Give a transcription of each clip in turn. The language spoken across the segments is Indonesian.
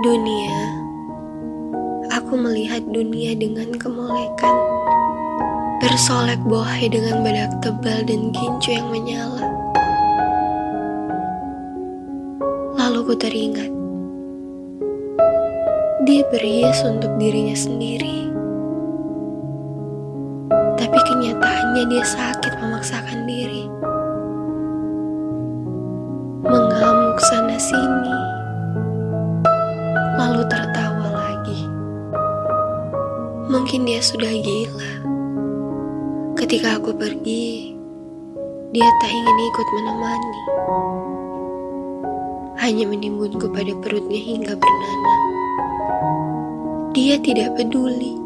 Dunia, aku melihat dunia dengan kemolekan, bersolek bohai dengan badak tebal dan gincu yang menyala. Lalu ku teringat, dia berhias untuk dirinya sendiri. Tapi kenyataannya dia sakit memaksakan diri. Mungkin dia sudah gila. Ketika aku pergi, dia tak ingin ikut menemani. Hanya menimbunku pada perutnya hingga bernanah. Dia tidak peduli,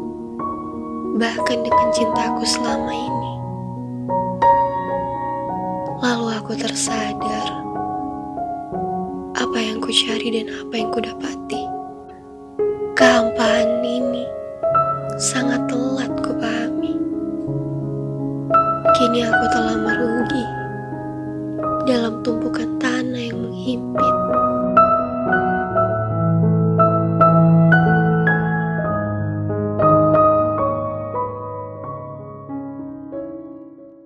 bahkan dengan cintaku selama ini. Lalu aku tersadar apa yang ku cari dan apa yang ku dapati. Sangat telat ku pahami. Kini aku telah merugi dalam tumpukan tanah yang menghimpit.